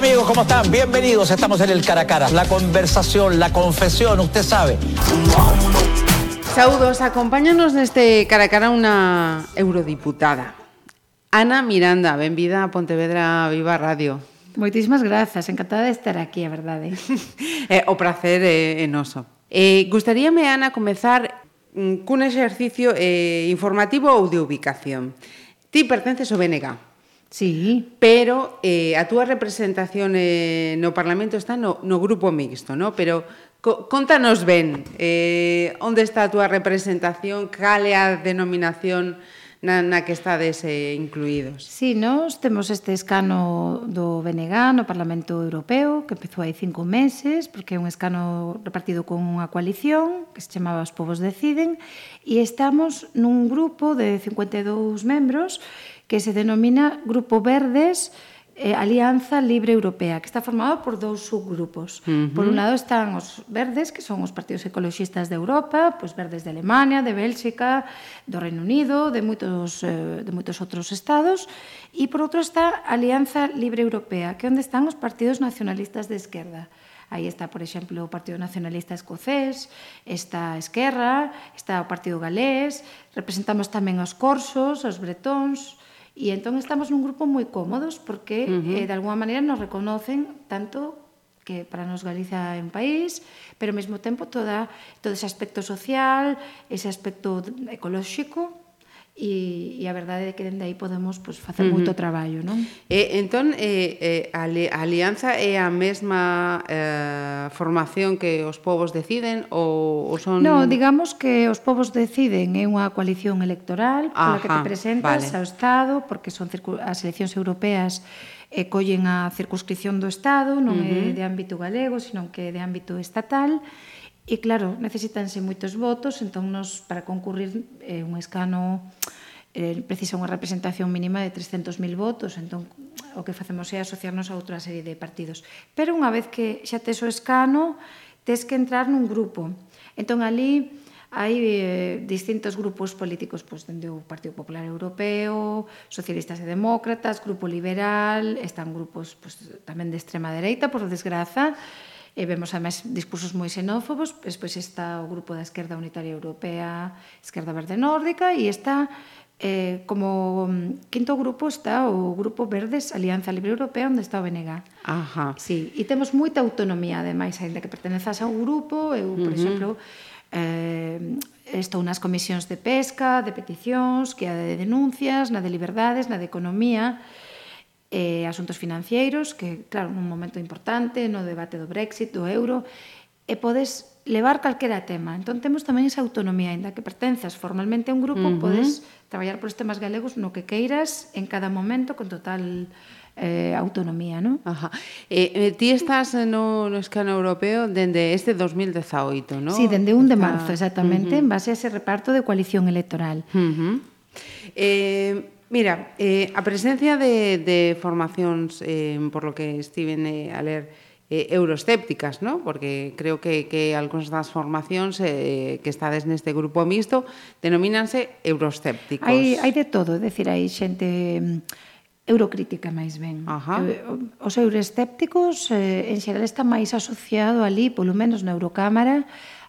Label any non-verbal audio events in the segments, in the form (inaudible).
Amigos, ¿cómo están? Bienvenidos. Estamos en el cara a cara. La conversación, la confesión, usted sabe. Saúdos, acompáñanos neste cara a cara unha eurodiputada. Ana Miranda, benvida a Pontevedra Viva Radio. Moitísimas grazas, encantada de estar aquí, a verdade. (laughs) eh, o prazer é, é noso. Eh, gustaríame, Ana, comezar mm, cun exercicio eh, informativo ou de ubicación. Ti pertences ao BNG. Sí. Pero eh, a túa representación eh, no Parlamento está no, no grupo mixto, no? Pero co, contanos ben eh, onde está a túa representación, cal é a denominación na, na que estades eh, incluídos. Sí, nós temos este escano do BNG no Parlamento Europeo, que empezou hai cinco meses, porque é un escano repartido con unha coalición que se chamaba Os Povos Deciden, e estamos nun grupo de 52 membros que se denomina Grupo Verdes eh, Alianza Libre Europea, que está formado por dous subgrupos. Uh -huh. Por un lado están os verdes, que son os partidos ecologistas de Europa, pois verdes de Alemania, de Bélxica, do Reino Unido, de moitos eh, de moitos outros estados, e por outro está Alianza Libre Europea, que onde están os partidos nacionalistas de esquerda. Aí está, por exemplo, o Partido Nacionalista Escocés, está a Esquerra, está o Partido Galés, representamos tamén os corsos, os bretóns, E entón estamos nun grupo moi cómodos porque uh -huh. eh, de alguma maneira nos reconocen tanto que para nos Galiza é un país, pero ao mesmo tempo toda todo ese aspecto social, ese aspecto ecolóxico, e, e a verdade é que dende aí podemos pues, facer uh -huh. moito traballo, non? E, entón, eh, eh, a, alianza é a mesma eh, formación que os povos deciden ou, ou son... No, digamos que os povos deciden é unha coalición electoral pola Ajá, que te presentas vale. ao Estado porque son as eleccións europeas e collen a circunscripción do Estado, non uh -huh. é de ámbito galego, senón que é de ámbito estatal, e E claro, necesitanse moitos votos, entón nos para concurrir eh, un escano eh, precisa unha representación mínima de 300.000 votos, entón o que facemos é asociarnos a outra serie de partidos. Pero unha vez que xa tes o escano, tes que entrar nun grupo. Entón ali hai eh, distintos grupos políticos, pois dende o Partido Popular Europeo, Socialistas e Demócratas, Grupo Liberal, están grupos pois, tamén de extrema dereita, por desgraza, e vemos además discursos moi xenófobos, despois está o grupo da Esquerda Unitaria Europea, Esquerda Verde Nórdica, e está eh, como mm, quinto grupo está o Grupo Verdes Alianza Libre Europea, onde está o BNG. Ajá. Sí, e temos moita autonomía, ademais, ainda que pertenezas un grupo, eu, por uh -huh. exemplo, eh, estou nas comisións de pesca, de peticións, que a de denuncias, na de liberdades, na de economía, eh, asuntos financeiros, que claro, nun momento importante, no debate do Brexit, do euro, e podes levar calquera tema. Entón temos tamén esa autonomía, aínda que pertenzas formalmente a un grupo, uh -huh. podes traballar por os temas galegos no que queiras en cada momento con total eh, autonomía, non? Ajá. Eh, eh, ti estás no, no escano europeo dende este 2018, non? Sí, dende 1 Está... de marzo, exactamente, uh -huh. en base a ese reparto de coalición electoral. Uh -huh. Eh, Mira, eh, a presencia de, de formacións, eh, por lo que estiven eh, a ler, eh, euroscépticas, ¿no? porque creo que, que algunhas das formacións eh, que estades neste grupo mixto denomínanse euroscépticos. Hai, hai de todo, é dicir, hai xente mm, eurocrítica máis ben. Ajá. Os euroscépticos eh, en xeral está máis asociado ali, polo menos na Eurocámara,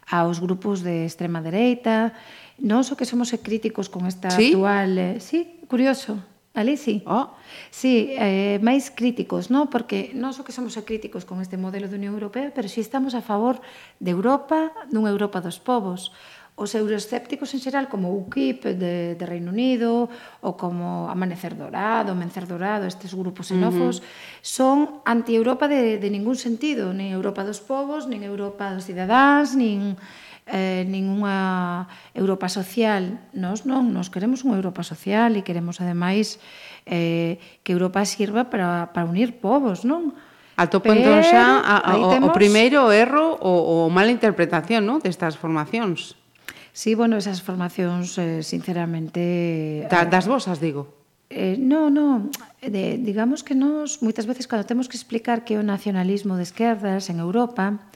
aos grupos de extrema dereita, Non so que somos críticos con esta ¿Sí? actual... Eh, sí, curioso. Ali sí. Oh. Sí, eh, máis críticos, non? Porque non so que somos críticos con este modelo de Unión Europea, pero si sí estamos a favor de Europa, dunha Europa dos povos. Os euroescépticos en xeral, como o UKIP de, de Reino Unido, ou como Amanecer Dorado, Mencer Dorado, estes grupos xenófobos, uh -huh. son anti-Europa de, de ningún sentido, nin Europa dos povos, nin Europa dos cidadáns, nin eh, nin unha Europa social. Nos non, nos queremos unha Europa social e queremos, ademais, eh, que Europa sirva para, para unir povos, non? Atopo entón xa a, a, o, temos... o primeiro erro ou o mala interpretación non? destas formacións. Sí, bueno, esas formacións, eh, sinceramente... Da, eh, das vosas, digo. Eh, no, no, de, digamos que nos, moitas veces, cando temos que explicar que o nacionalismo de esquerdas en Europa,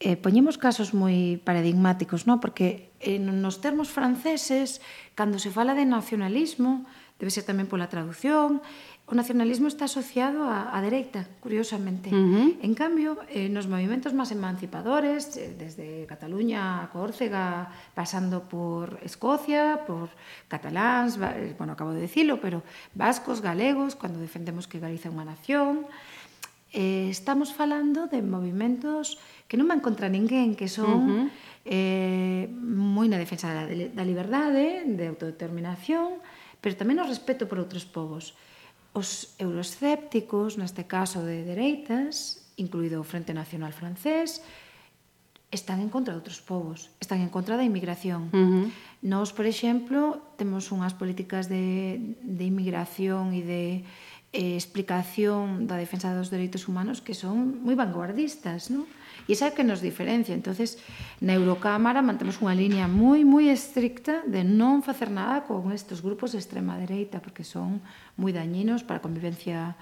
eh, poñemos casos moi paradigmáticos, non? Porque eh, nos termos franceses, cando se fala de nacionalismo, debe ser tamén pola traducción, o nacionalismo está asociado á, á dereita, curiosamente. Uh -huh. En cambio, eh, nos movimentos máis emancipadores, eh, desde Cataluña a Córcega, pasando por Escocia, por cataláns, eh, bueno, acabo de dicilo, pero vascos, galegos, cando defendemos que Galiza é unha nación, eh, estamos falando de movimentos que non van contra ninguén, que son uh -huh. eh, moi na defensa da, da liberdade, de autodeterminación, pero tamén o respeto por outros povos. Os euroscépticos, neste caso de dereitas, incluído o Frente Nacional Francés, están en contra de outros povos, están en contra da inmigración. Uh -huh. Nos, por exemplo, temos unhas políticas de, de inmigración e de eh, explicación da defensa dos dereitos humanos que son moi vanguardistas, non? E esa é que nos diferencia. entonces na Eurocámara mantemos unha liña moi, moi estricta de non facer nada con estes grupos de extrema dereita, porque son moi dañinos para a convivencia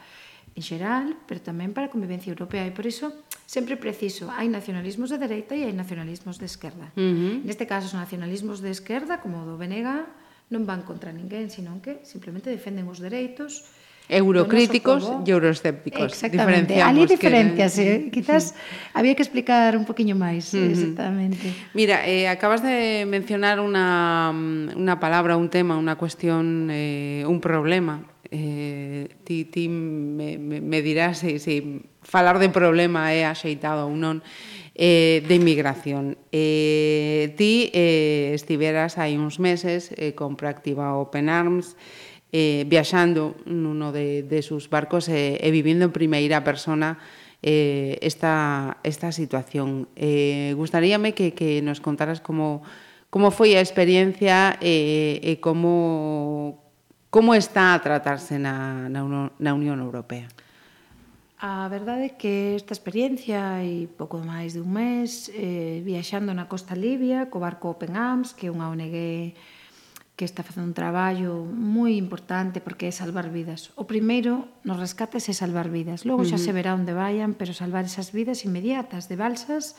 en xeral, pero tamén para a convivencia europea. E por iso, sempre preciso, hai nacionalismos de dereita e hai nacionalismos de esquerda. Uh -huh. Neste caso, os nacionalismos de esquerda, como o do BNG, non van contra ninguén, sino que simplemente defenden os dereitos, eurocríticos e euroescépticos. Exactamente. Ali diferencias, Que... Eh? (laughs) Quizás sí. había que explicar un poquinho máis, uh -huh. exactamente. Mira, eh, acabas de mencionar unha, mm, unha palabra, un tema, unha cuestión, eh, un problema. Eh, ti, ti me, me, me dirás se, se falar de problema é axeitado ou non eh, de inmigración. Eh, ti eh, estiveras hai uns meses eh, con Proactiva Open Arms, eh, viaxando nuno de, de sus barcos e, eh, e vivindo en primeira persona eh, esta, esta situación. Eh, gustaríame que, que nos contaras como, como foi a experiencia e, eh, e como, como está a tratarse na, na, na Unión Europea. A verdade é que esta experiencia hai pouco máis de un mes eh, viaxando na costa libia co barco Open Arms, que é unha ONG que está facendo un traballo moi importante porque é salvar vidas. O primeiro nos rescates é salvar vidas. Logo xa se verá onde vayan, pero salvar esas vidas inmediatas de balsas,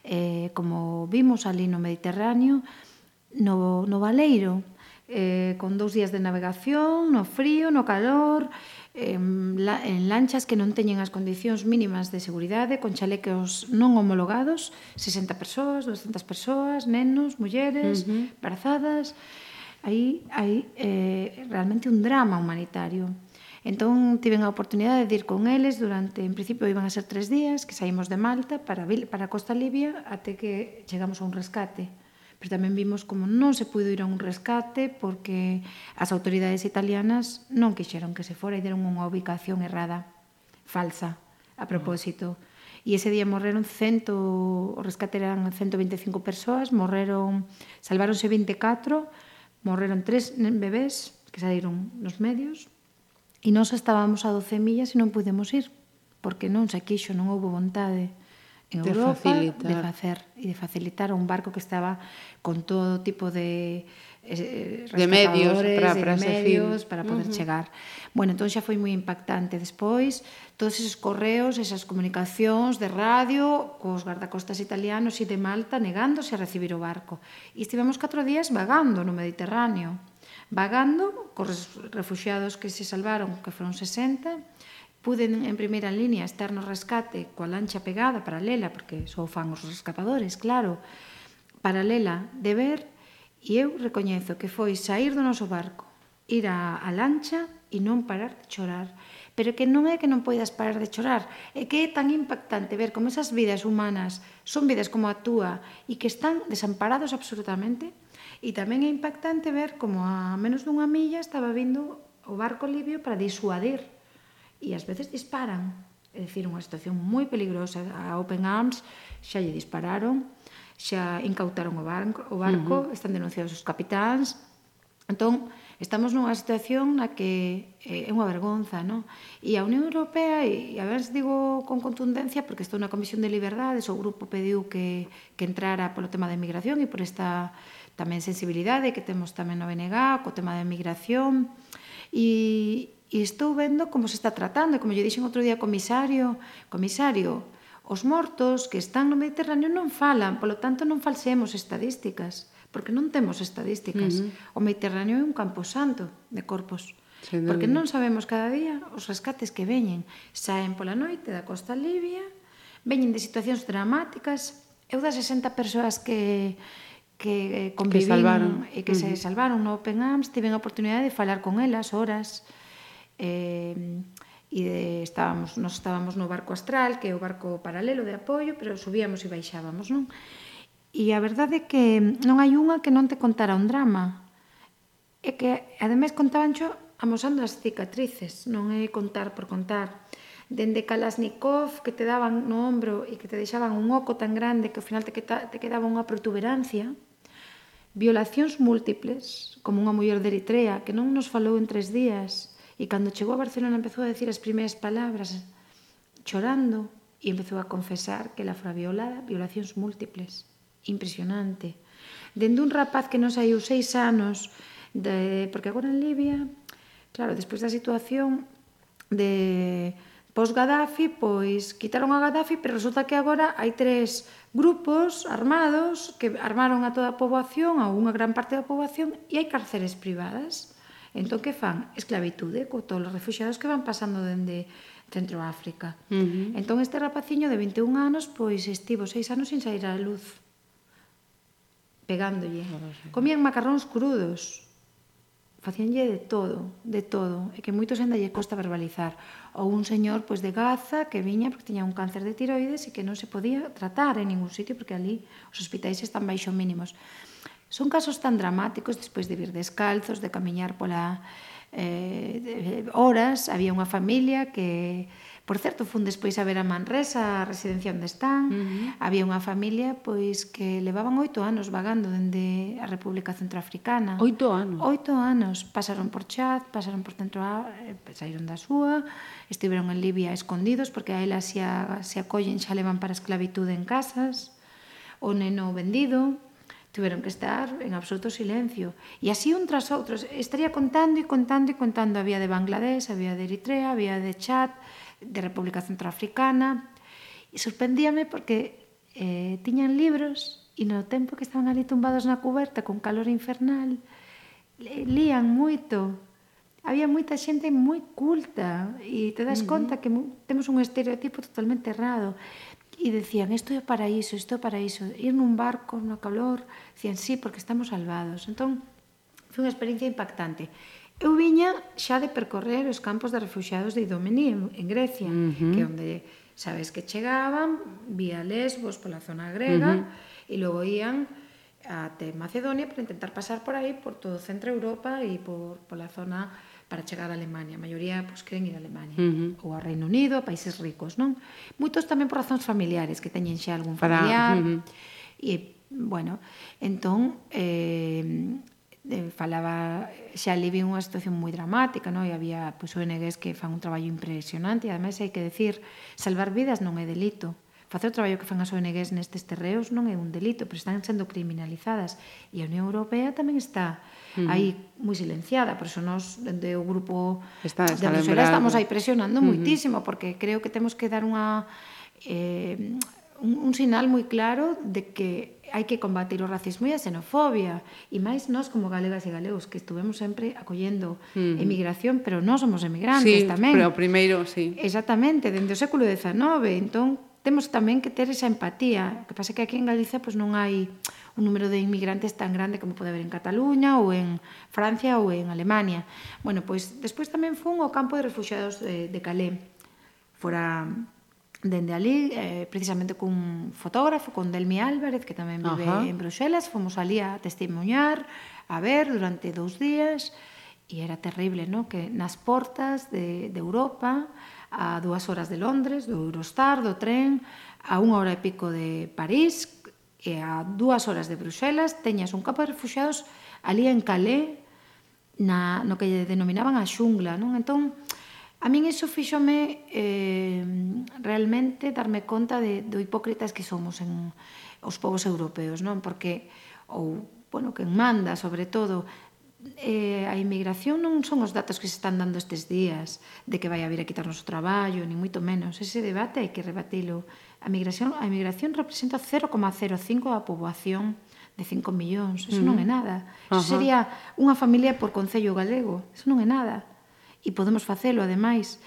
eh, como vimos ali no Mediterráneo, no, no Valeiro, eh, con dous días de navegación, no frío, no calor, en, la, en lanchas que non teñen as condicións mínimas de seguridade, con chalecos non homologados, 60 persoas, 200 persoas, nenos, mulleres, uh -huh. embarazadas aí hai eh, realmente un drama humanitario. Entón, tiven a oportunidade de ir con eles durante, en principio, iban a ser tres días, que saímos de Malta para, para Costa Libia até que chegamos a un rescate. Pero tamén vimos como non se puido ir a un rescate porque as autoridades italianas non quixeron que se fora e deron unha ubicación errada, falsa, a propósito. Mm. E ese día morreron cento, o rescate eran 125 persoas, morreron, salváronse 24 morreron tres bebés que saíron nos medios e nós estábamos a 12 millas e non pudemos ir porque non se quixo, non houve vontade en de Europa facilitar. de facer e de facilitar un barco que estaba con todo tipo de eh, de medios para, para, de medios para poder uh -huh. chegar. Bueno, entón xa foi moi impactante despois todos esos correos, esas comunicacións de radio cos guardacostas italianos e de Malta negándose a recibir o barco. E estivemos catro días vagando no Mediterráneo, vagando cos refugiados que se salvaron, que foron 60, puden en primeira línea estar no rescate coa lancha pegada paralela, porque só fan os rescatadores, claro, paralela de ver, e eu recoñezo que foi sair do noso barco, ir á, á lancha e non parar de chorar. Pero que non é que non poidas parar de chorar, é que é tan impactante ver como esas vidas humanas son vidas como a túa e que están desamparados absolutamente. E tamén é impactante ver como a menos dunha milla estaba vindo o barco libio para disuadir e ás veces disparan. É dicir, unha situación moi peligrosa. A Open Arms xa lle dispararon, xa incautaron o barco, o barco uh -huh. están denunciados os capitáns. Entón, estamos nunha situación na que eh, é unha vergonza, non? E a Unión Europea, e a veces digo con contundencia, porque estou na Comisión de Liberdades, o grupo pediu que, que entrara polo tema da emigración e por esta tamén sensibilidade que temos tamén no BNG, co tema da emigración, e, e estou vendo como se está tratando, e como lle dixen outro día comisario, comisario, os mortos que están no Mediterráneo non falan, polo tanto non falseemos estadísticas, porque non temos estadísticas. Uh -huh. O Mediterráneo é un campo santo de corpos. Porque non sabemos cada día os rescates que veñen. Saen pola noite da costa libia, veñen de situacións dramáticas. Eu das 60 persoas que que convivín que salvaron. e que uh -huh. se salvaron no Open Arms, tiven a oportunidade de falar con elas horas eh, e de, estábamos, nos estábamos no barco astral, que é o barco paralelo de apoio, pero subíamos e baixábamos, non? E a verdade é que non hai unha que non te contara un drama. É que, ademais, contabancho amosando as cicatrices, non é contar por contar. Dende Kalashnikov que te daban no ombro e que te deixaban un oco tan grande que ao final te, queta, te quedaba unha protuberancia, violacións múltiples, como unha muller de Eritrea que non nos falou en tres días, E cando chegou a Barcelona empezou a decir as primeiras palabras chorando e empezou a confesar que ela fora violada, violacións múltiples. Impresionante. Dende un rapaz que non saiu seis anos, de, porque agora en Libia, claro, despois da situación de pos Gaddafi, pois quitaron a Gaddafi, pero resulta que agora hai tres grupos armados que armaron a toda a poboación, a unha gran parte da poboación, e hai cárceres privadas. Entón, que fan? Esclavitude co todos os refugiados que van pasando dende Centro África. Uh -huh. Entón, este rapaciño de 21 anos, pois estivo seis anos sin sair á luz pegándolle. Comían macarróns crudos. Facíanlle de todo, de todo, e que moitos ainda lle costa verbalizar. Ou un señor pois de Gaza que viña porque tiña un cáncer de tiroides e que non se podía tratar en ningún sitio porque ali os hospitais están baixo mínimos. Son casos tan dramáticos despois de vir descalzos, de camiñar pola eh, de, horas. Había unha familia que, por certo, fun despois a ver a Manresa, a residencia onde están. Uh -huh. Había unha familia pois que levaban oito anos vagando dende a República Centroafricana. Oito anos? Oito anos. Pasaron por Chad, pasaron por Centro... Eh, saíron da súa, estiveron en Libia escondidos, porque a ela se, a, se acollen xa levan para esclavitude en casas. O neno vendido, tuvieron que estar en absoluto silencio. E así un tras outro. Estaría contando e contando e contando. Había de Bangladesh, había de Eritrea, había de Chad, de República Centroafricana. E sorprendíame porque eh, tiñan libros e no tempo que estaban ali tumbados na cuberta con calor infernal, lían moito. Había moita xente moi culta e te das uh -huh. conta que temos un estereotipo totalmente errado e decían, isto é paraíso, isto é paraíso, ir nun barco, no calor, decían, sí, porque estamos salvados. Entón, foi unha experiencia impactante. Eu viña xa de percorrer os campos de refugiados de Idomení, en, en Grecia, uh -huh. que onde, sabes, que chegaban, vía Lesbos, pola zona grega, uh -huh. e logo ían até Macedonia para intentar pasar por aí, por todo Centro Europa e por, pola zona para chegar a Alemania. A maioría pois, queren ir a Alemania uh -huh. ou ao Reino Unido, a países ricos, non? Moitos tamén por razóns familiares, que teñen xa algún familiar. Para... Uh -huh. E, bueno, entón, eh, eh falaba xa ali vi unha situación moi dramática, non? E había pois ONGs que fan un traballo impresionante e ademais hai que decir, salvar vidas non é delito. Facer o traballo que fan as ONGs nestes terreos non é un delito, pero están sendo criminalizadas e a Unión Europea tamén está mm. aí moi silenciada, por iso nos dende o grupo está, está de Venezuela estamos aí presionando mm-hmm. uh -huh. muitísimo porque creo que temos que dar unha eh, un, un sinal moi claro de que hai que combatir o racismo e a xenofobia e máis nós como galegas e galegos que estuvemos sempre acollendo mm. emigración pero non somos emigrantes sí, tamén pero primeiro, sí. exactamente, dende o século XIX entón temos tamén que ter esa empatía. O que pasa é que aquí en Galicia pois, non hai un número de inmigrantes tan grande como pode haber en Cataluña ou en Francia ou en Alemania. Bueno, pois despois tamén fun ao campo de refugiados de, de Calais. Fora dende ali, eh, precisamente cun fotógrafo, con Delmi Álvarez, que tamén vive Ajá. en Bruxelas, fomos ali a testemunhar, a ver, durante dous días, e era terrible, no? que nas portas de, de Europa a dúas horas de Londres, do Eurostar, do tren, a unha hora e pico de París e a dúas horas de Bruxelas teñas un campo de refugiados ali en Calais na, no que lle denominaban a xungla, non? Entón, a min iso fixome eh, realmente darme conta de, do hipócritas que somos en os povos europeos, non? Porque, ou, bueno, que manda, sobre todo, eh, a inmigración non son os datos que se están dando estes días de que vai a vir a quitarnos o traballo, ni moito menos. Ese debate hai que rebatilo. A migración, a inmigración representa 0,05 da poboación de 5 millóns. Eso uh -huh. non é nada. Eso uh -huh. sería unha familia por Concello Galego. Eso non é nada. E podemos facelo, ademais.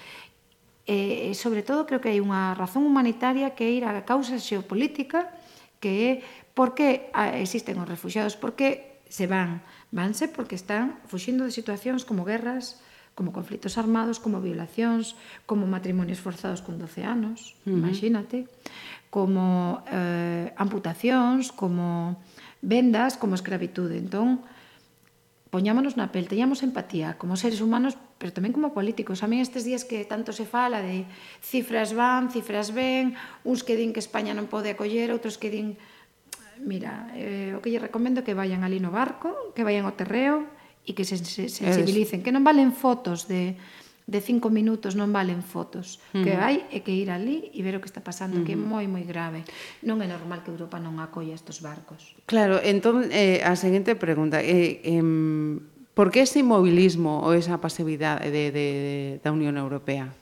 E, sobre todo, creo que hai unha razón humanitaria que é ir á causa xeopolítica que é por que ah, existen os refugiados, por que se van, Vanse porque están fuxindo de situacións como guerras, como conflitos armados, como violacións, como matrimonios forzados con 12 anos, uh -huh. imagínate, como eh, amputacións, como vendas, como escravitude. Entón, poñámonos na pel, teñamos empatía como seres humanos, pero tamén como políticos. A mí estes días que tanto se fala de cifras van, cifras ven, uns que din que España non pode acoller, outros que din Mira, eh, o que lle recomendo que vayan ali no barco, que vayan ao terreo e que se, se sensibilicen, que non valen fotos de de cinco minutos non valen fotos. Uh -huh. Que mm. hai é que ir ali e ver o que está pasando, uh -huh. que é mm-hmm. moi moi grave. Non é normal que Europa non acolla estes barcos. Claro, entón eh, a seguinte pregunta, eh, eh, por que ese inmobilismo ou esa pasividade de, de, de, da Unión Europea?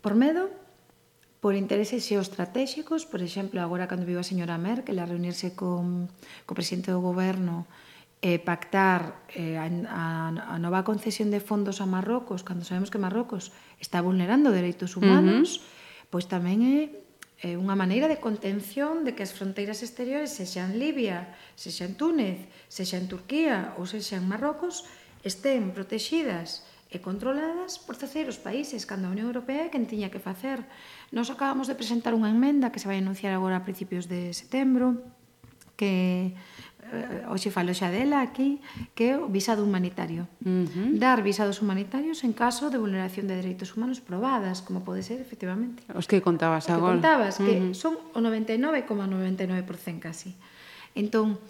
Por medo, por intereses xeoestratégicos, por exemplo, agora cando viu a señora Merkel a reunirse con, co presidente do goberno eh, pactar eh, a, a, a nova concesión de fondos a Marrocos, cando sabemos que Marrocos está vulnerando dereitos humanos, uh -huh. pois tamén é é unha maneira de contención de que as fronteiras exteriores, sexa en Libia, sexa en Túnez, sexa en Turquía ou sexa en Marrocos, estén protexidas e controladas por terceiros países, cando a Unión Europea é quen tiña que facer. Nos acabamos de presentar unha enmenda que se vai anunciar agora a principios de setembro, que eh, hoxe falo xa dela aquí, que é o visado humanitario. Uh -huh. Dar visados humanitarios en caso de vulneración de dereitos humanos probadas, como pode ser, efectivamente. Os que contabas agora. Os que contabas, uh -huh. que son o 99,99% ,99 casi. Entón,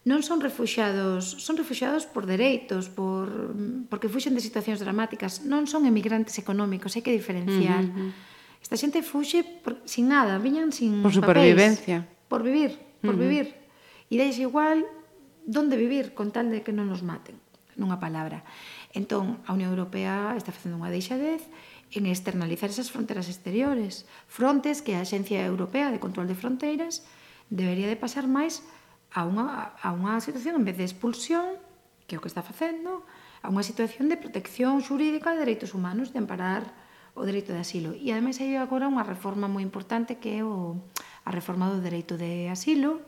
non son refuxados, son refuxados por dereitos, por porque fuxen de situacións dramáticas, non son emigrantes económicos, hai que diferenciar. Uh -huh. Esta xente fuxe por, sin nada, viñan sin por supervivencia, papéis, por vivir, por uh -huh. vivir. E dais igual donde vivir con tal de que non nos maten, nunha palabra. Entón, a Unión Europea está facendo unha deixadez en externalizar esas fronteras exteriores, frontes que a Axencia Europea de Control de Fronteiras debería de pasar máis a unha, a unha situación en vez de expulsión, que é o que está facendo, a unha situación de protección xurídica de dereitos humanos, de amparar o dereito de asilo. E ademais hai agora unha reforma moi importante que é o, a reforma do dereito de asilo,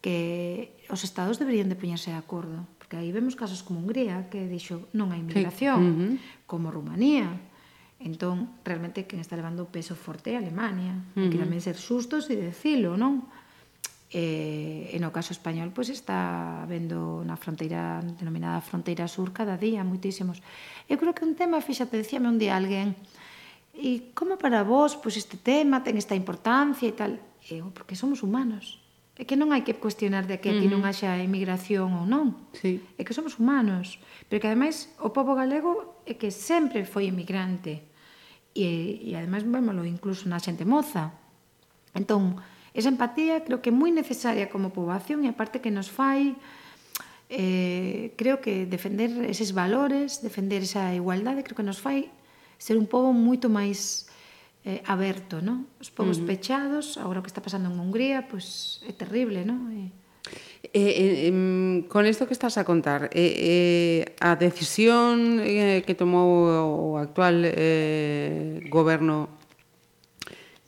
que os estados deberían de poñerse de acordo, porque aí vemos casos como Hungría que dixo non hai inmigración, sí. uh -huh. como Rumanía. Entón, realmente quen está levando o peso forte é Alemania, uh -huh. que tamén ser xustos e decilo, non? Eh, e, e no caso español pois está vendo na fronteira denominada fronteira sur cada día moitísimos. Eu creo que un tema, fíxate, decíame un día alguén, e como para vos pois este tema ten esta importancia e tal? Eu, porque somos humanos. É que non hai que cuestionar de que aquí uh -huh. non haxa emigración ou non. Sí. É que somos humanos. Pero que ademais o povo galego é que sempre foi emigrante. E, e ademais vémolo incluso na xente moza. Entón, Esa empatía creo que é moi necesaria como poboación e aparte que nos fai eh, creo que defender eses valores, defender esa igualdade, creo que nos fai ser un pobo moito máis eh, aberto, non? Os povos uh -huh. pechados, agora o que está pasando en Hungría, pois pues, é terrible, non? E... Eh, eh, eh, con isto que estás a contar, eh, eh, a decisión eh, que tomou o actual eh, goberno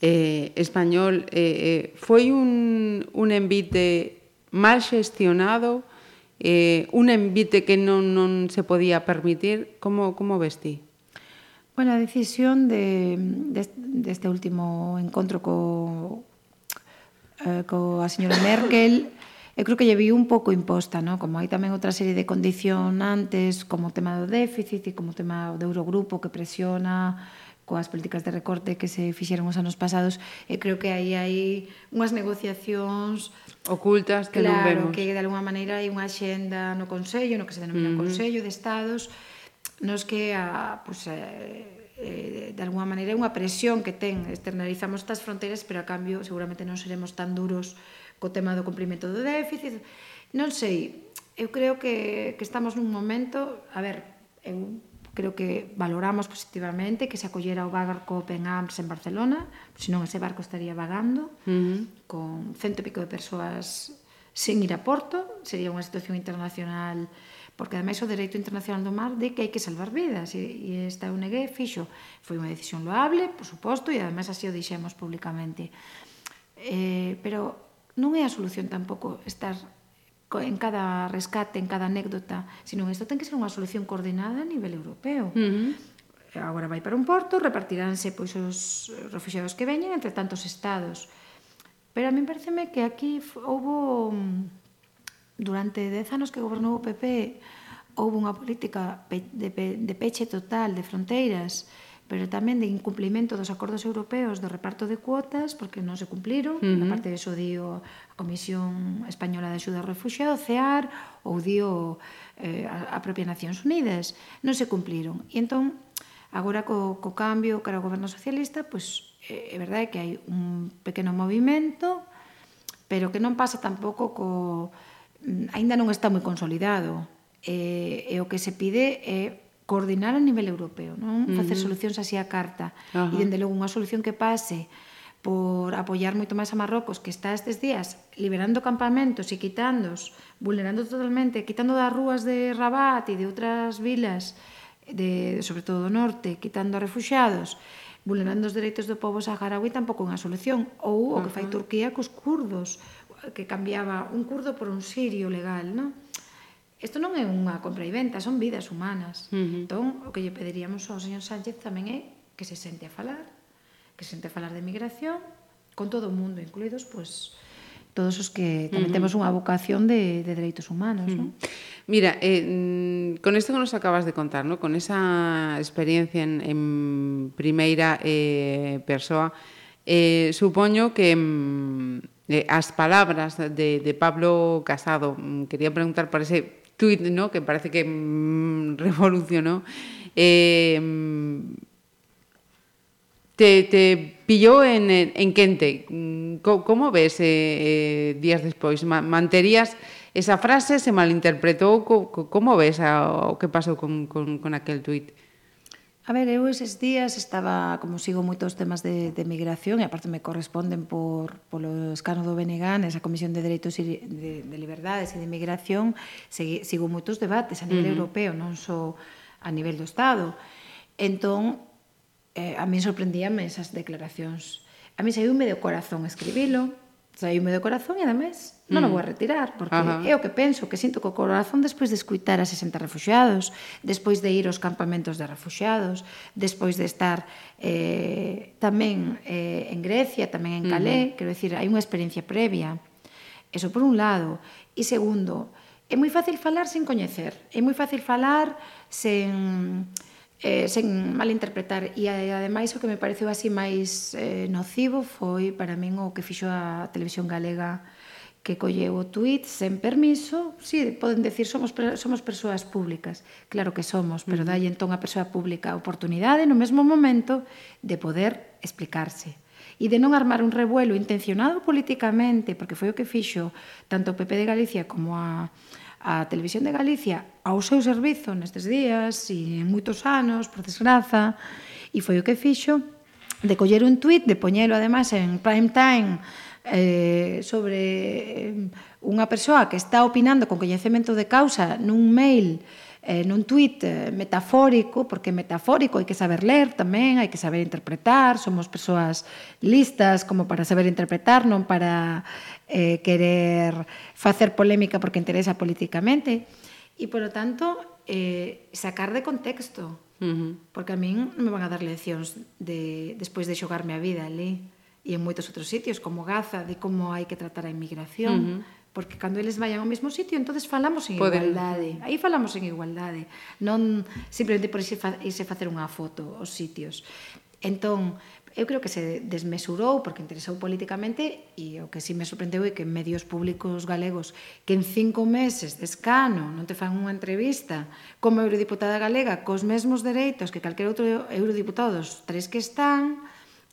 eh, español eh, eh, foi un, un envite mal xestionado eh, un envite que non, non se podía permitir como, como vestí? Bueno, a decisión de, de, deste de último encontro co, eh, co a señora (coughs) Merkel eu creo que lle vi un pouco imposta, ¿no? como hai tamén outra serie de condicionantes como o tema do déficit e como o tema do Eurogrupo que presiona coas políticas de recorte que se fixeron os anos pasados e creo que aí hai unhas negociacións ocultas que claro, non vemos. Claro, que de alguma maneira hai unha xenda no Consello, no que se denomina mm. Consello de Estados, nos que a, pues, eh, eh, de alguma maneira é unha presión que ten externalizamos estas fronteiras pero a cambio seguramente non seremos tan duros co tema do cumprimento do déficit non sei, eu creo que, que estamos nun momento a ver, eu creo que valoramos positivamente que se acollera o barco Open Arms en Barcelona, senón ese barco estaría vagando uh -huh. con cento e pico de persoas sen ir a Porto, sería unha situación internacional porque ademais o dereito internacional do mar de que hai que salvar vidas e, e esta UNG fixo foi unha decisión loable, por suposto, e ademais así o dixemos públicamente eh, pero non é a solución tampouco estar en cada rescate, en cada anécdota, senón isto ten que ser unha solución coordinada a nivel europeo. Uh -huh agora vai para un porto, repartiránse pois os refugiados que veñen entre tantos estados. Pero a min pareceme que aquí houbo durante 10 anos que gobernou o PP houve unha política de, de, de peche total de fronteiras pero tamén de incumplimento dos acordos europeos do reparto de cuotas, porque non se cumpliron, uh -huh. aparte de eso dio a Comisión Española de Axuda ao Refugiado, CEAR, ou dio eh, a, a propia Nacións Unidas, non se cumpliron. E entón, agora co, co cambio cara ao goberno socialista, pois é, eh, é verdade que hai un pequeno movimento, pero que non pasa tampouco co... Mm, Ainda non está moi consolidado. E, e o que se pide é coordinar a nivel europeo, non? Uh -huh. Facer solucións así a carta. Uh -huh. E dende logo unha solución que pase por apoiar moito máis a Marrocos que está estes días liberando campamentos e quitándos, vulnerando totalmente, quitando das rúas de Rabat e de outras vilas de, sobre todo do norte, quitando a refugiados, vulnerando os dereitos do povo saharaui tampouco é unha solución. Ou o que fai Turquía cos curdos, que cambiaba un curdo por un sirio legal, non? Isto non é unha compra e venta, son vidas humanas. Uh -huh. Entón, o que lle pediríamos ao señor Sánchez tamén é que se sente a falar, que se sente a falar de migración, con todo o mundo, incluídos, pois, todos os que tamén uh -huh. temos unha vocación de, de dereitos humanos. Uh -huh. non? Mira, eh, con isto que nos acabas de contar, ¿no? con esa experiencia en, en primeira eh, persoa, eh, supoño que mm, eh, as palabras de, de Pablo Casado, mm, quería preguntar por ese tuit, ¿no? que parece que mmm, (laughs) revolucionó, eh, te, te, pilló en, en Quente. ¿Cómo, cómo ves eh, eh días despois? Manterías esa frase? Se malinterpretou? Como ves a, o que pasou con, con, con aquel tuit? A ver, eu eses días estaba, como sigo moitos temas de, de migración, e aparte me corresponden por, polo escano do Benegán, esa Comisión de Dereitos e de, de Liberdades e de Migración, segui, sigo moitos debates a nivel uh -huh. europeo, non só a nivel do Estado. Entón, eh, a mí sorprendíame esas declaracións. A mí saiume do corazón escribilo, saíume do corazón e ademais non mm. o vou a retirar porque Ajá. é o que penso, que sinto co corazón despois de escuitar a 60 refugiados despois de ir aos campamentos de refugiados despois de estar eh, tamén eh, en Grecia tamén en Calé, mm -hmm. quero dicir, hai unha experiencia previa eso por un lado e segundo, é moi fácil falar sen coñecer é moi fácil falar sen eh, sen malinterpretar. E ademais o que me pareceu así máis eh, nocivo foi para min o que fixo a televisión galega que colleu o tuit sen permiso, si, sí, poden decir somos somos persoas públicas. Claro que somos, pero dalle entón a persoa pública a oportunidade no mesmo momento de poder explicarse. E de non armar un revuelo intencionado políticamente, porque foi o que fixo tanto o PP de Galicia como a a Televisión de Galicia ao seu servizo nestes días e en moitos anos, por desgraza, e foi o que fixo de coller un tuit, de poñelo ademais en prime time eh, sobre eh, unha persoa que está opinando con coñecemento de causa nun mail eh, nun tuit eh, metafórico, porque metafórico hai que saber ler tamén, hai que saber interpretar, somos persoas listas como para saber interpretar, non para eh, querer facer polémica porque interesa políticamente, e, polo tanto, eh, sacar de contexto, uh -huh. porque a min non me van a dar leccións de, despois de xogarme a vida ali e en moitos outros sitios, como Gaza, de como hai que tratar a inmigración, uh -huh porque cando eles vayan ao mesmo sitio, entonces falamos en Poden. igualdade. Aí falamos en igualdade, non simplemente por irse, fa, irse facer unha foto aos sitios. Entón, eu creo que se desmesurou porque interesou políticamente e o que si sí me sorprendeu é que medios públicos galegos que en cinco meses de escano non te fan unha entrevista como eurodiputada galega cos mesmos dereitos que calquer outro eurodiputado dos tres que están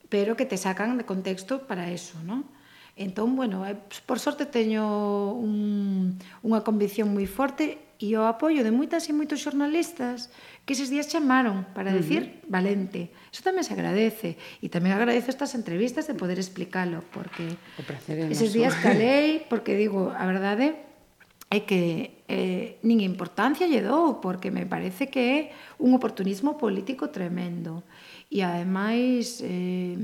pero que te sacan de contexto para eso, non? Entón, bueno, eh, por sorte teño un, unha convicción moi forte e o apoio de moitas e moitos xornalistas que eses días chamaron para decir uh -huh. valente. Eso tamén se agradece e tamén agradezo estas entrevistas de poder explicalo porque eses días calei (laughs) porque digo, a verdade é que eh, nin importancia lle dou porque me parece que é un oportunismo político tremendo e ademais eh,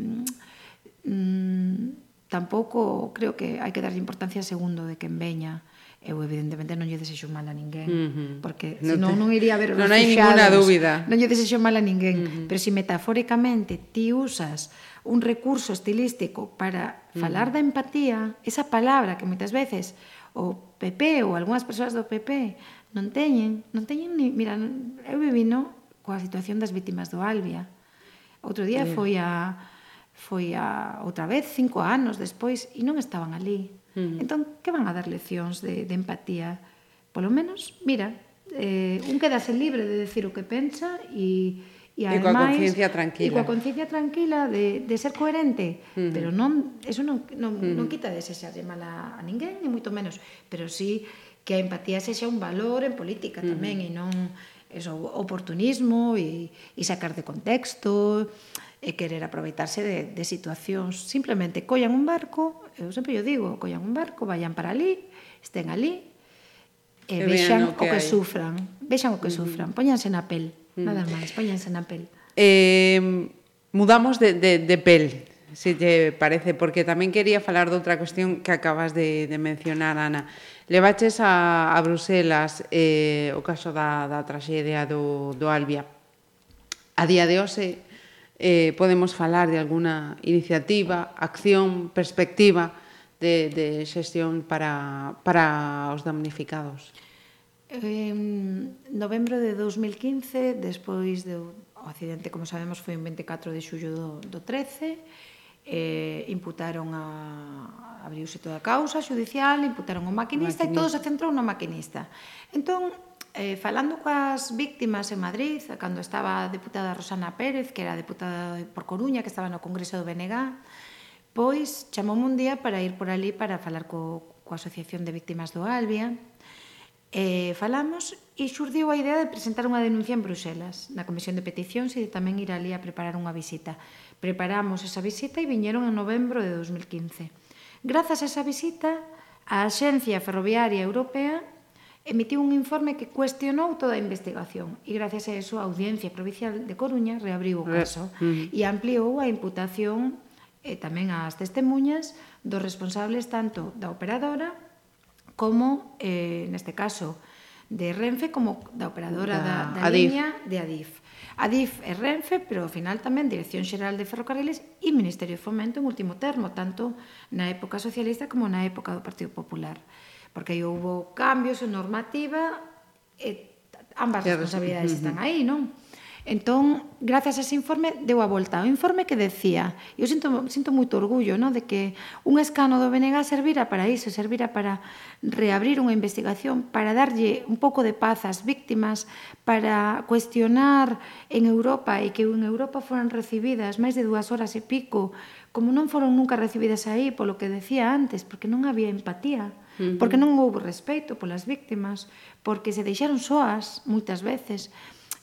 mm, tampouco creo que hai que darlle importancia segundo de quen veña eu evidentemente non lle desexo mal a ninguén, uh -huh. porque no senón te... non iría a ver Non hai ninguna dúbida. Non lle desexo mal a ninguén, uh -huh. pero se si metafóricamente ti usas un recurso estilístico para uh -huh. falar da empatía, esa palabra que moitas veces o PP ou algunhas persoas do PP non teñen, non teñen ni, mira, eu vivi no coa situación das vítimas do Albia. Outro día uh -huh. foi a foi a outra vez cinco anos despois e non estaban ali. Mm. Entón, que van a dar leccións de, de empatía? Polo menos, mira, eh, un quedase libre de decir o que pensa e e ademais, e coa conciencia tranquila. E coa conciencia tranquila de, de ser coherente, mm. pero non eso non non, mm. non quita de desexarlle mal a, a ninguén, ni moito menos, pero sí que a empatía sexa un valor en política mm. tamén mm. e non eso, oportunismo e, e sacar de contexto e querer aproveitarse de, de situacións. Simplemente collan un barco, eu sempre yo digo, collan un barco, vayan para ali, estén ali, e, e vexan o que, o que sufran. Vexan o que mm. sufran, poñanse na pel, mm. nada máis, poñanse na pel. Eh, mudamos de, de, de pel, se te parece, porque tamén quería falar de outra cuestión que acabas de, de mencionar, Ana. Levaches a, a Bruselas eh, o caso da, da traxedia do, do Albia. A día de hoxe eh, podemos falar de alguna iniciativa, acción, perspectiva de, de xestión para, para os damnificados? En novembro de 2015, despois do accidente, como sabemos, foi un 24 de xullo do, do 13, eh, imputaron a, abriuse toda a causa judicial, imputaron o maquinista, maquinista. e todo se centrou no maquinista. Entón, eh, falando coas víctimas en Madrid, cando estaba a deputada Rosana Pérez, que era deputada por Coruña, que estaba no Congreso do BNG, pois chamoume un día para ir por ali para falar co, coa Asociación de Víctimas do Albia, eh, falamos e xurdiu a idea de presentar unha denuncia en Bruselas, na Comisión de Peticións e de tamén ir ali a preparar unha visita. Preparamos esa visita e viñeron en novembro de 2015. Grazas a esa visita, a Axencia Ferroviaria Europea emitiu un informe que cuestionou toda a investigación e gracias a eso a Audiencia Provincial de Coruña reabriu o eh, caso eh, mm. e ampliou a imputación e tamén as testemunhas dos responsables tanto da operadora como, eh, neste caso, de Renfe como da operadora da, da, da Adif. liña de Adif. Adif e Renfe, pero ao final tamén Dirección Xeral de Ferrocarriles e Ministerio de Fomento en último termo, tanto na época socialista como na época do Partido Popular porque aí houve cambios en normativa e ambas claro, responsabilidades uh -huh. están aí, non? Entón, gracias a ese informe, deu a volta. O informe que decía, eu sinto, sinto moito orgullo no? de que un escano do BNG servira para iso, servira para reabrir unha investigación, para darlle un pouco de paz ás víctimas, para cuestionar en Europa e que en Europa foran recibidas máis de dúas horas e pico, como non foron nunca recibidas aí, polo que decía antes, porque non había empatía -huh. porque non houve respeito polas víctimas, porque se deixaron soas moitas veces.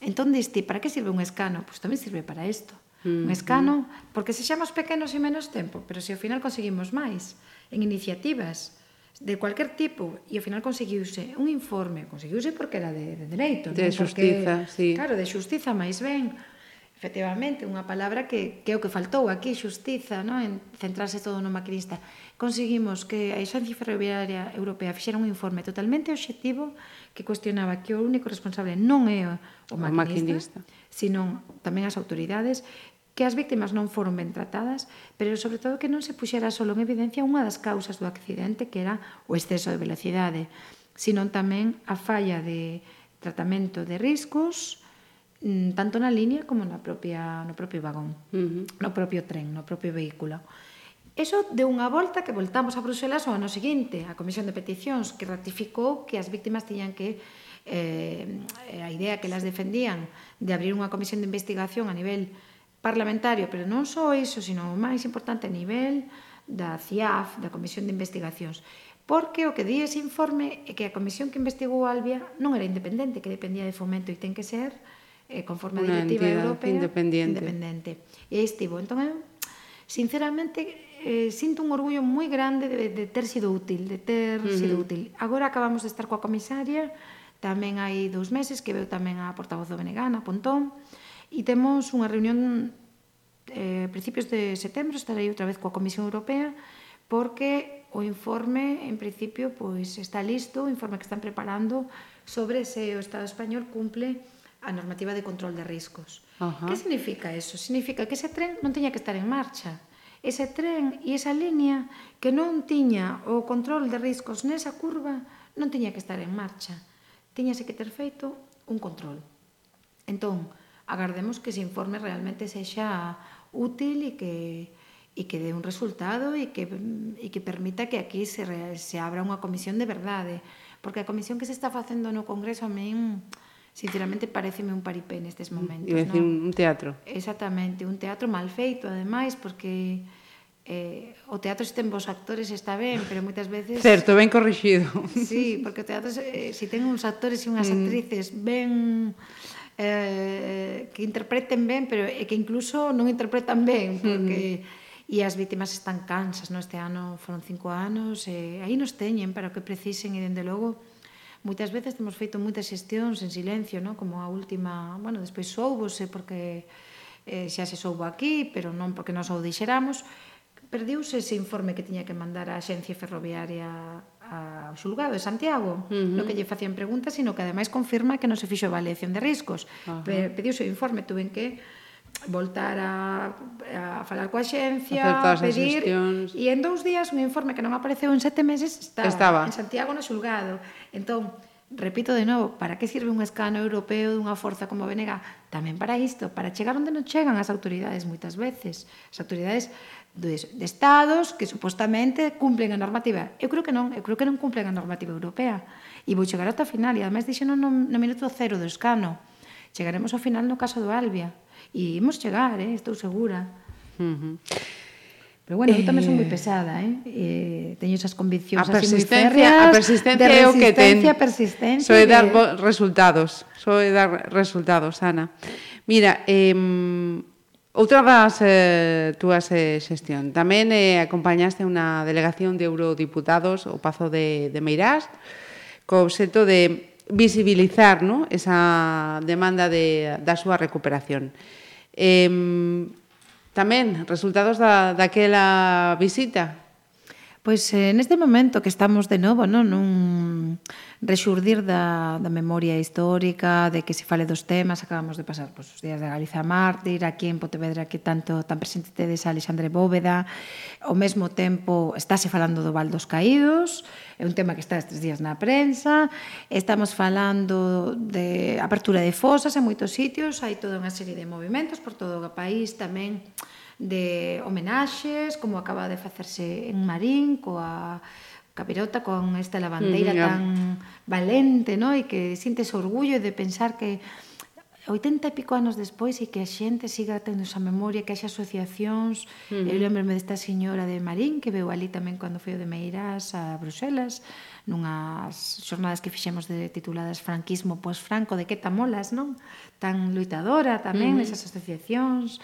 Entón diste, para que sirve un escano? Pois tamén sirve para isto. Uh -huh. Un escano, porque se xamos pequenos e menos tempo, pero se ao final conseguimos máis en iniciativas de cualquier tipo e ao final conseguiuse un informe, conseguiuse porque era de, de dereito, de non? xustiza, porque, sí. Claro, de xustiza máis ben efectivamente, unha palabra que, que é o que faltou aquí, xustiza, no? en centrarse todo no maquinista. Conseguimos que a Xencia Ferroviaria Europea fixera un informe totalmente obxectivo que cuestionaba que o único responsable non é o maquinista, o maquinista. sino tamén as autoridades, que as víctimas non foron ben tratadas, pero sobre todo que non se puxera solo en evidencia unha das causas do accidente, que era o exceso de velocidade, sino tamén a falla de tratamento de riscos, Mm, tanto na liña como na propia, no propio vagón, uh -huh. no propio tren, no propio vehículo. Eso de unha volta que voltamos a Bruselas o ano seguinte, a Comisión de Peticións, que ratificou que as víctimas tiñan que eh, eh, a idea que las defendían de abrir unha comisión de investigación a nivel parlamentario, pero non só iso, sino o máis importante a nivel da CIAF, da Comisión de Investigacións. Porque o que di ese informe é que a comisión que investigou a Albia non era independente, que dependía de fomento e ten que ser eh, eh, conforme a directiva europea independiente. independente. E aí estivo. Entón, eu, sinceramente, eh, sinto un orgullo moi grande de, de ter sido útil, de ter uh -huh. sido útil. Agora acabamos de estar coa comisaria, tamén hai dous meses que veu tamén a portavoz do Benegana, Pontón, e temos unha reunión eh, principios de setembro, estarei outra vez coa Comisión Europea, porque o informe, en principio, pois está listo, o informe que están preparando sobre se o Estado español cumple a normativa de control de riscos. Uh -huh. Que significa eso? Significa que ese tren non teña que estar en marcha. Ese tren e esa línea que non tiña o control de riscos nesa curva non tiña que estar en marcha. Tiñase que ter feito un control. Entón, agardemos que ese informe realmente sexa útil e que e que dé un resultado e que, e que permita que aquí se, se abra unha comisión de verdade. Porque a comisión que se está facendo no Congreso a min sinceramente pareceme un paripé nestes momentos. Iba decir, non? un teatro. Exactamente, un teatro mal feito, ademais, porque eh, o teatro se ten vos actores está ben, pero moitas veces... Certo, ben corrixido. (laughs) Sí, porque o teatro eh, se ten uns actores e unhas mm. actrices ben... Eh, que interpreten ben, pero é que incluso non interpretan ben, mm. porque... Mm. E as vítimas están cansas, no? este ano foron cinco anos, e aí nos teñen para o que precisen, e dende logo moitas veces temos feito moitas xestións en silencio, no? como a última, bueno, despois soubose porque eh, xa se soubo aquí, pero non porque nos o dixeramos, perdiuse ese informe que tiña que mandar a Axencia Ferroviaria ao xulgado de Santiago, uh -huh. no que lle facían preguntas, sino que ademais confirma que non se fixo avaliación de riscos. Uh -huh. Pediuse o informe, tuven que voltar a, a falar coa xencia, a pedir e en dous días un informe que non apareceu en sete meses estaba, estaba. en Santiago no xulgado. Entón, repito de novo, para que sirve un escano europeo dunha forza como Benega? Tamén para isto, para chegar onde non chegan as autoridades moitas veces. As autoridades de, de estados que supostamente cumplen a normativa. Eu creo que non, eu creo que non cumplen a normativa europea. E vou chegar ata o final, e ademais dixeron no, no minuto cero do escano. Chegaremos ao final no caso do Albia E imos chegar, eh? estou segura. Uh -huh. Pero bueno, eu tamén son moi eh, pesada, eh? eh teño esas conviccións a así moi férreas. A persistencia é o que ten. Persistencia, Soe dar de... resultados, soe dar resultados, Ana. Mira, eh, outra das eh, túas eh, xestión. Tamén eh, acompañaste unha delegación de eurodiputados ao Pazo de, de Meirás co obxeto de visibilizar no? esa demanda de, da súa recuperación. Eh, Eh, tamén, resultados da, daquela visita, Pois eh, neste momento que estamos de novo non? nun rexurdir da, da memoria histórica, de que se fale dos temas, acabamos de pasar pois, os días da Galiza Mártir, aquí en Pontevedra que tanto tan presente tedes a Alexandre Bóveda, ao mesmo tempo estáse falando do Val dos Caídos, é un tema que está estes días na prensa, estamos falando de apertura de fosas en moitos sitios, hai toda unha serie de movimentos por todo o país tamén de homenaxes, como acaba de facerse en Marín, coa Capirota con esta lavandeira mm, tan valente, no? e que sintes orgullo de pensar que 80 e pico anos despois e que a xente siga tendo esa memoria, que haxa asociacións. Mm. Eu lembrome desta señora de Marín que veu ali tamén cando foi o de Meirás a Bruselas, nunhas xornadas que fixemos de tituladas Franquismo pois Franco de que tamolas, non? Tan luitadora tamén mm. esas asociacións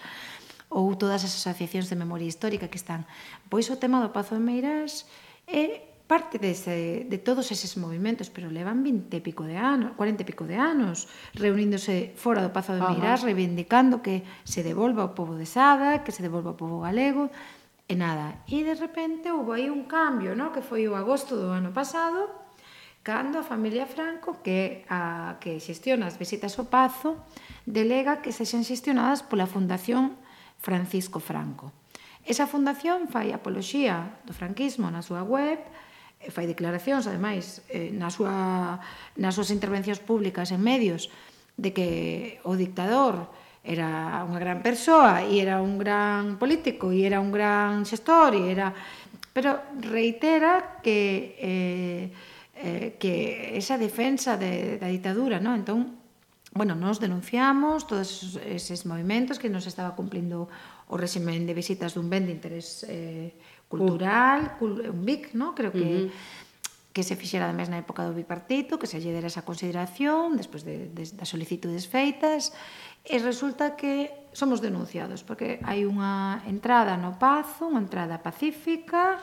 ou todas as asociacións de memoria histórica que están. Pois o tema do Pazo de Meirás é parte dese, de todos eses movimentos, pero levan 20 e pico de anos, 40 e pico de anos, reuníndose fora do Pazo de Meirás, reivindicando que se devolva o povo de Sada, que se devolva o povo galego, e nada. E de repente houve aí un cambio, no? que foi o agosto do ano pasado, cando a familia Franco, que a que xestiona as visitas ao Pazo, delega que sexan xestionadas pola Fundación Francisco Franco. Esa fundación fai apoloxía do franquismo na súa web, fai declaracións, ademais, eh, na súa, nas súas intervencións públicas en medios, de que o dictador era unha gran persoa e era un gran político e era un gran xestor e era pero reitera que eh, eh, que esa defensa de, da ditadura, no? Entón bueno, nos denunciamos todos eses movimentos que nos estaba cumplindo o réximen de visitas dun ben de interés eh, cultural, uh. cul un BIC, ¿no? creo que uh -huh que se fixera ademais na época do bipartito, que se lle dera esa consideración despois de, de, das solicitudes feitas, e resulta que somos denunciados, porque hai unha entrada no Pazo, unha entrada pacífica,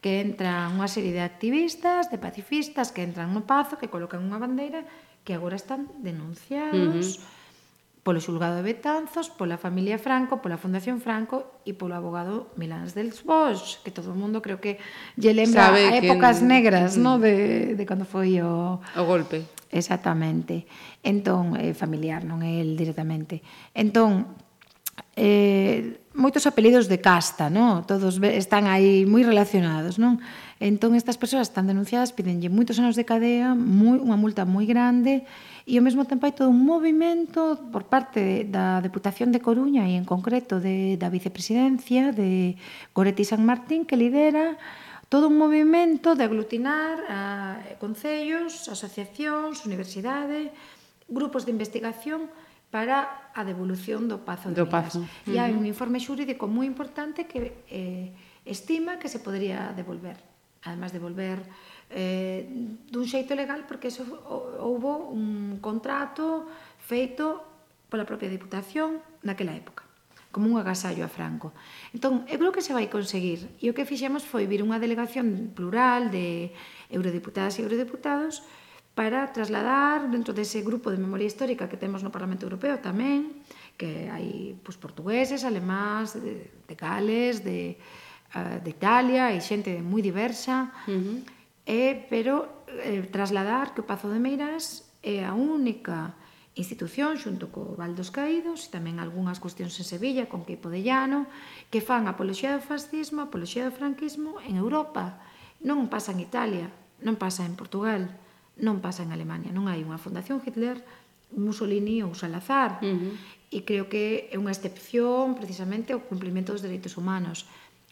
que entran unha serie de activistas, de pacifistas que entran no Pazo, que colocan unha bandeira que agora están denunciados uh -huh. polo xulgado de Betanzos, pola familia Franco, pola Fundación Franco e polo abogado Milans del Bosch, que todo o mundo creo que lle lembra Sabe a épocas que... negras, uh -huh. no, de de cando foi o o golpe. Exactamente. Entón, eh, familiar, non é el directamente. Entón, eh, moitos apelidos de casta, non? Todos están aí moi relacionados, non? Entón estas persoas están denunciadas, pidenlle moitos anos de cadea, moi, unha multa moi grande e ao mesmo tempo hai todo un movimento por parte da Deputación de Coruña e en concreto de, da Vicepresidencia de Goretti San Martín que lidera todo un movimento de aglutinar a concellos, asociacións, universidade, grupos de investigación para a devolución do Pazo de do Pazo. E hai un informe xurídico moi importante que eh, estima que se podría devolver además de volver eh, dun xeito legal porque eso houbo un contrato feito pola propia Diputación naquela época como un agasallo a Franco. Entón, eu creo que se vai conseguir. E o que fixemos foi vir unha delegación plural de eurodiputadas e eurodiputados para trasladar dentro dese grupo de memoria histórica que temos no Parlamento Europeo tamén, que hai pois, portugueses, alemáns, de, de Gales, de, uh, de Italia e xente moi diversa. Uh -huh. E, pero eh, trasladar que o Pazo de Meiras é a única institución xunto co Val dos Caídos e tamén algunhas cuestións en Sevilla con Queipo de Llano que fan apoloxía do fascismo, apoloxía do franquismo en Europa. Non pasa en Italia, non pasa en Portugal, non pasa en Alemania. Non hai unha fundación Hitler, Mussolini ou Salazar. Uh -huh. E creo que é unha excepción precisamente o cumplimento dos dereitos humanos.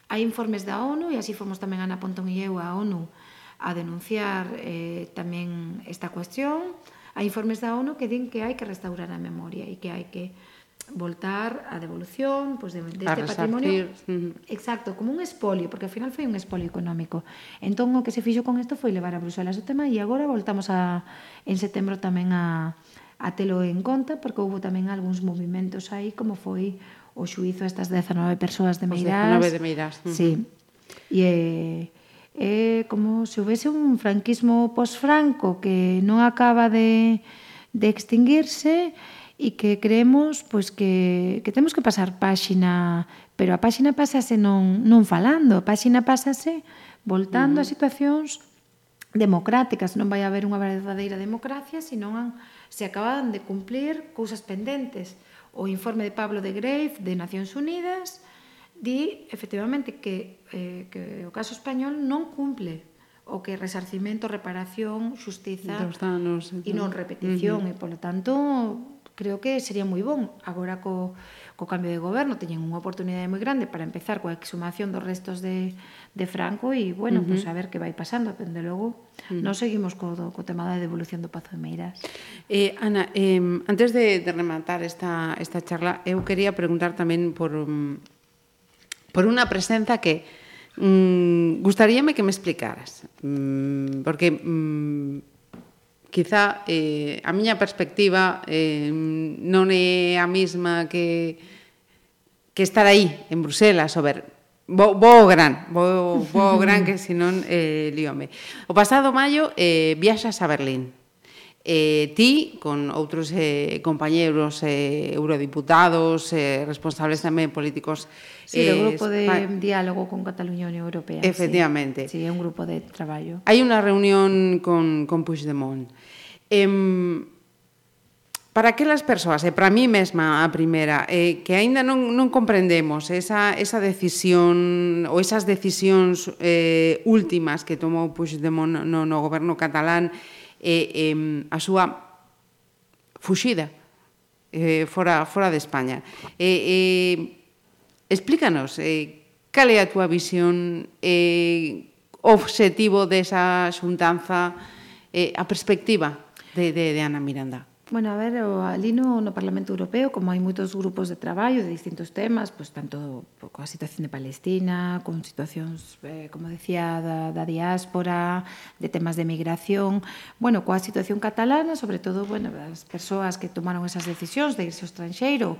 Hai informes da ONU e así fomos tamén Ana Pontón e eu a ONU a denunciar eh, tamén esta cuestión. Hai informes da ONU que din que hai que restaurar a memoria e que hai que voltar a devolución pois, de, deste de patrimonio. exacto, como un espolio, porque ao final foi un espolio económico. Entón o que se fixo con isto foi levar a Bruselas o tema e agora voltamos a, en setembro tamén a, a telo en conta porque houve tamén algúns movimentos aí como foi o xuizo estas 19 persoas de Meirás. Os 19 de Meirás. Uh -huh. Sí. E eh, é como se houvese un franquismo posfranco que non acaba de, de extinguirse e que creemos pois que, que temos que pasar páxina, pero a páxina pasase non, non falando, a páxina pasase voltando uh -huh. a situacións democráticas, non vai haber unha verdadeira democracia, senón se acababan de cumplir cousas pendentes. O informe de Pablo de Grave de Nacións Unidas di efectivamente que, eh, que o caso español non cumple o que resarcimento, reparación, xustiza danos, e non repetición uh -huh. e polo tanto creo que sería moi bon agora co, co cambio de goberno teñen unha oportunidade moi grande para empezar coa exhumación dos restos de, de Franco e, bueno, uh -huh. pois pues, a ver que vai pasando dende logo, uh -huh. non seguimos co, co tema da devolución do Pazo de Meiras eh, Ana, eh, antes de, de rematar esta, esta charla eu quería preguntar tamén por um, por unha presenza que mm, gustaríame que me explicaras mm, porque mm, Quizá eh, a miña perspectiva eh, non é a mesma que que estar aí en Bruselas, ou ver, vou, vou gran, vou, vou gran que (laughs) senón eh, líome. O pasado maio eh, viaxas a Berlín eh, ti, con outros eh, compañeros eh, eurodiputados, eh, responsables tamén políticos Sí, eh, do grupo de España. diálogo con Cataluña Unión Europea. Efectivamente. Sí, sí, é un grupo de traballo. Hai unha reunión con, con Puigdemont. Eh, para aquelas persoas, e para mí mesma a primeira, eh, que aínda non, non comprendemos esa, esa decisión ou esas decisións eh, últimas que tomou Puigdemont no, no goberno catalán, e, e a súa fuxida eh, fora, fora de España. E, e, explícanos eh, cal é a túa visión, eh, obxectivo desa xuntanza, eh, a perspectiva de, de, de Ana Miranda. Bueno, a ver, o alino no Parlamento Europeo, como hai moitos grupos de traballo de distintos temas, pois tanto coa situación de Palestina, con situacións, eh, como decía, da, da diáspora, de temas de migración, bueno, coa situación catalana, sobre todo, bueno, as persoas que tomaron esas decisións de irse ao estranxeiro,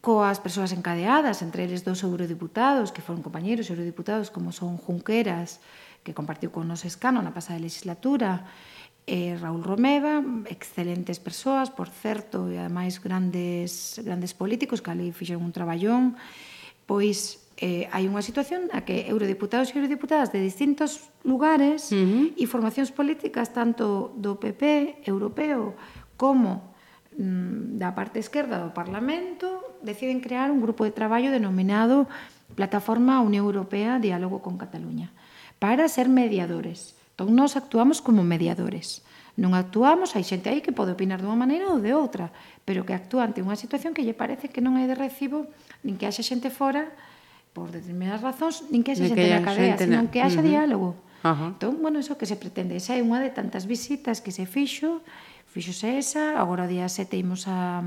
coas persoas encadeadas, entre eles dos eurodiputados, que foron compañeros eurodiputados, como son Junqueras, que compartiu con nos escano na pasada legislatura, e Raúl Romeva, excelentes persoas, por certo, e ademais grandes grandes políticos que ali fixeron un traballón, pois eh, hai unha situación na que eurodiputados e eurodiputadas de distintos lugares uh -huh. e formacións políticas tanto do PP europeo como mm, da parte esquerda do Parlamento deciden crear un grupo de traballo denominado Plataforma Unión Europea Diálogo con Cataluña para ser mediadores Entón, nós actuamos como mediadores. Non actuamos, hai xente aí que pode opinar dunha maneira ou de outra, pero que actúa ante unha situación que lle parece que non é de recibo, nin que haxa xente fora, por determinadas razóns, nin que haxa xente que na cadea, xente... senón que haxa uh -huh. diálogo. Uh -huh. Entón, bueno, iso que se pretende. Esa é unha de tantas visitas que se fixo, fixose esa, agora o día 7 imos a,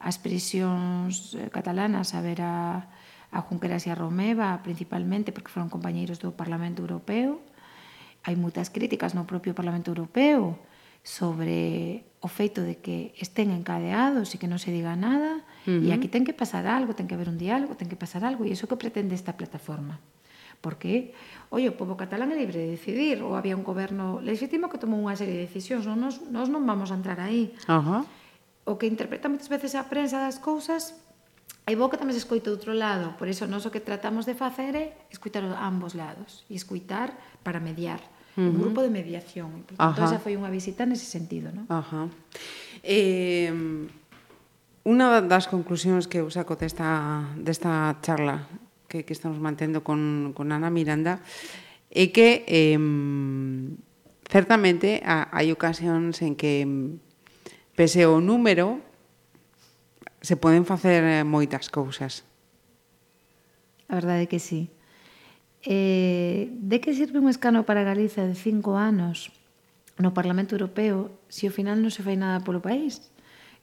as prisións eh, catalanas a ver a, a Junqueras e a Romeva, principalmente, porque foron compañeiros do Parlamento Europeo, hai moitas críticas no propio Parlamento Europeo sobre o feito de que estén encadeados e que non se diga nada, uh -huh. e aquí ten que pasar algo, ten que haber un diálogo, ten que pasar algo, e iso que pretende esta plataforma. Porque, oi, o povo catalán é libre de decidir, ou había un goberno legítimo que tomou unha serie de decisións, non nos, nos non vamos a entrar aí. Uh -huh. O que interpreta moitas veces a prensa das cousas É bo que tamén se escoite outro lado, por iso nós o que tratamos de facer é escoitar ambos lados e escoitar para mediar uh -huh. un grupo de mediación. E, xa Ajá. esa foi unha visita nese sentido. Non? Ajá. Eh, unha das conclusións que eu saco desta, desta charla que, que estamos mantendo con, con Ana Miranda é que eh, certamente a, hai ocasións en que pese o número se poden facer eh, moitas cousas. A verdade é que sí. Eh, de que sirve un escano para Galiza de cinco anos no Parlamento Europeo se ao final non se fai nada polo país?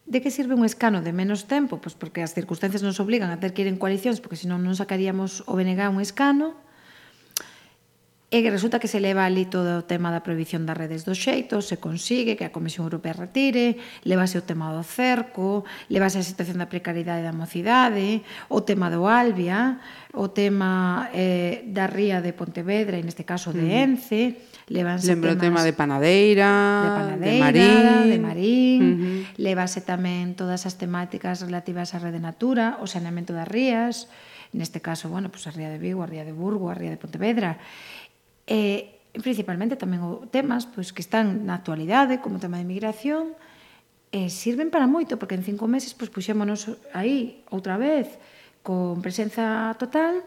De que sirve un escano de menos tempo? Pois porque as circunstancias nos obligan a ter que ir en coalicións, porque senón non sacaríamos o BNG un escano. E que resulta que se leva ali todo o tema da prohibición das redes do xeito, se consigue que a Comisión Europea retire, levase o tema do cerco, levase a situación da precariedade da mocidade, o tema do Albia, o tema eh, da ría de Pontevedra, e neste caso de Ence, levanse Lembro temas, o tema de Panadeira, de, Panadeira, de Marín, de Marín uh -huh. levase tamén todas as temáticas relativas á rede natura, o saneamento das rías, neste caso, bueno, pues a ría de Vigo, a ría de Burgo, a ría de Pontevedra, e principalmente tamén o temas pois, que están na actualidade, como o tema de migración, e sirven para moito, porque en cinco meses pois, puxémonos aí outra vez con presenza total,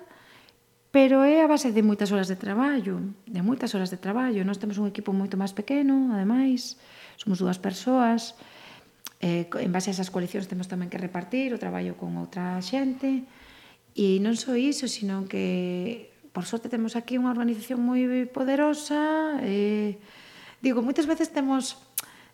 pero é a base de moitas horas de traballo, de moitas horas de traballo. Nós temos un equipo moito máis pequeno, ademais, somos dúas persoas, eh, en base a esas coalicións temos tamén que repartir o traballo con outra xente, e non só iso, sino que por sorte temos aquí unha organización moi poderosa e digo, moitas veces temos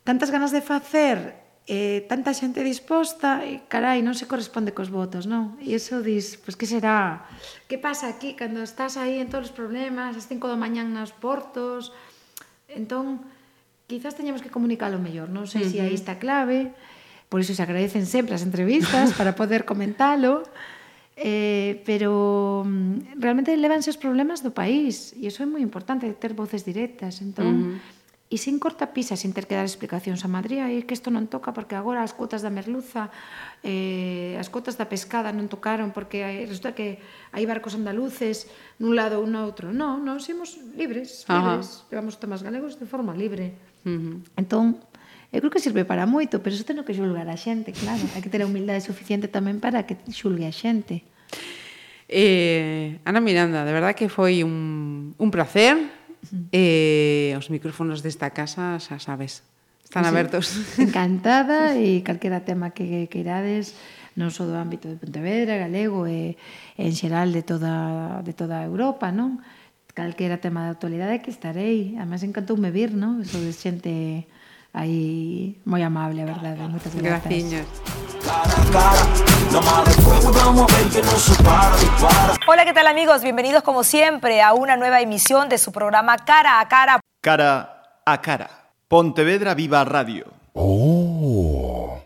tantas ganas de facer e tanta xente disposta e carai, non se corresponde cos votos, non? E iso dis, pois que será? Que pasa aquí cando estás aí en todos os problemas, as 5 da mañán nas portos? Entón, quizás teñamos que comunicalo mellor, non sei uh -huh. se si aí está clave, por iso se agradecen sempre as entrevistas para poder comentalo. Eh, pero mm, realmente levanse os problemas do país e iso é moi importante, ter voces directas entón, uh -huh. e sin cortapisas sin ter que dar explicacións a Madrid e que isto non toca porque agora as cuotas da merluza eh, as cuotas da pescada non tocaron porque hai, resulta que hai barcos andaluces nun lado ou no outro non, non, somos libres, libres uh -huh. levamos temas galegos de forma libre uh -huh. entón Eu creo que sirve para moito, pero iso teno que xulgar a xente, claro. Hai que ter a humildade suficiente tamén para que xulgue a xente. Eh, Ana Miranda, de verdad que foi un, un placer. Mm. Eh, os micrófonos desta casa, xa sabes, están sí, abertos. Encantada (laughs) e calquera tema que queirades non só do ámbito de Pontevedra, galego e, e en xeral de toda, de toda Europa, non? Calquera tema de actualidade que estarei. Ademais, encantoume vir, non? Eso de xente aí moi amable, a verdade. Moitas grazas. Graciñas. Hola, ¿qué tal amigos? Bienvenidos como siempre a una nueva emisión de su programa Cara a Cara. Cara a cara. Pontevedra Viva Radio. Oh.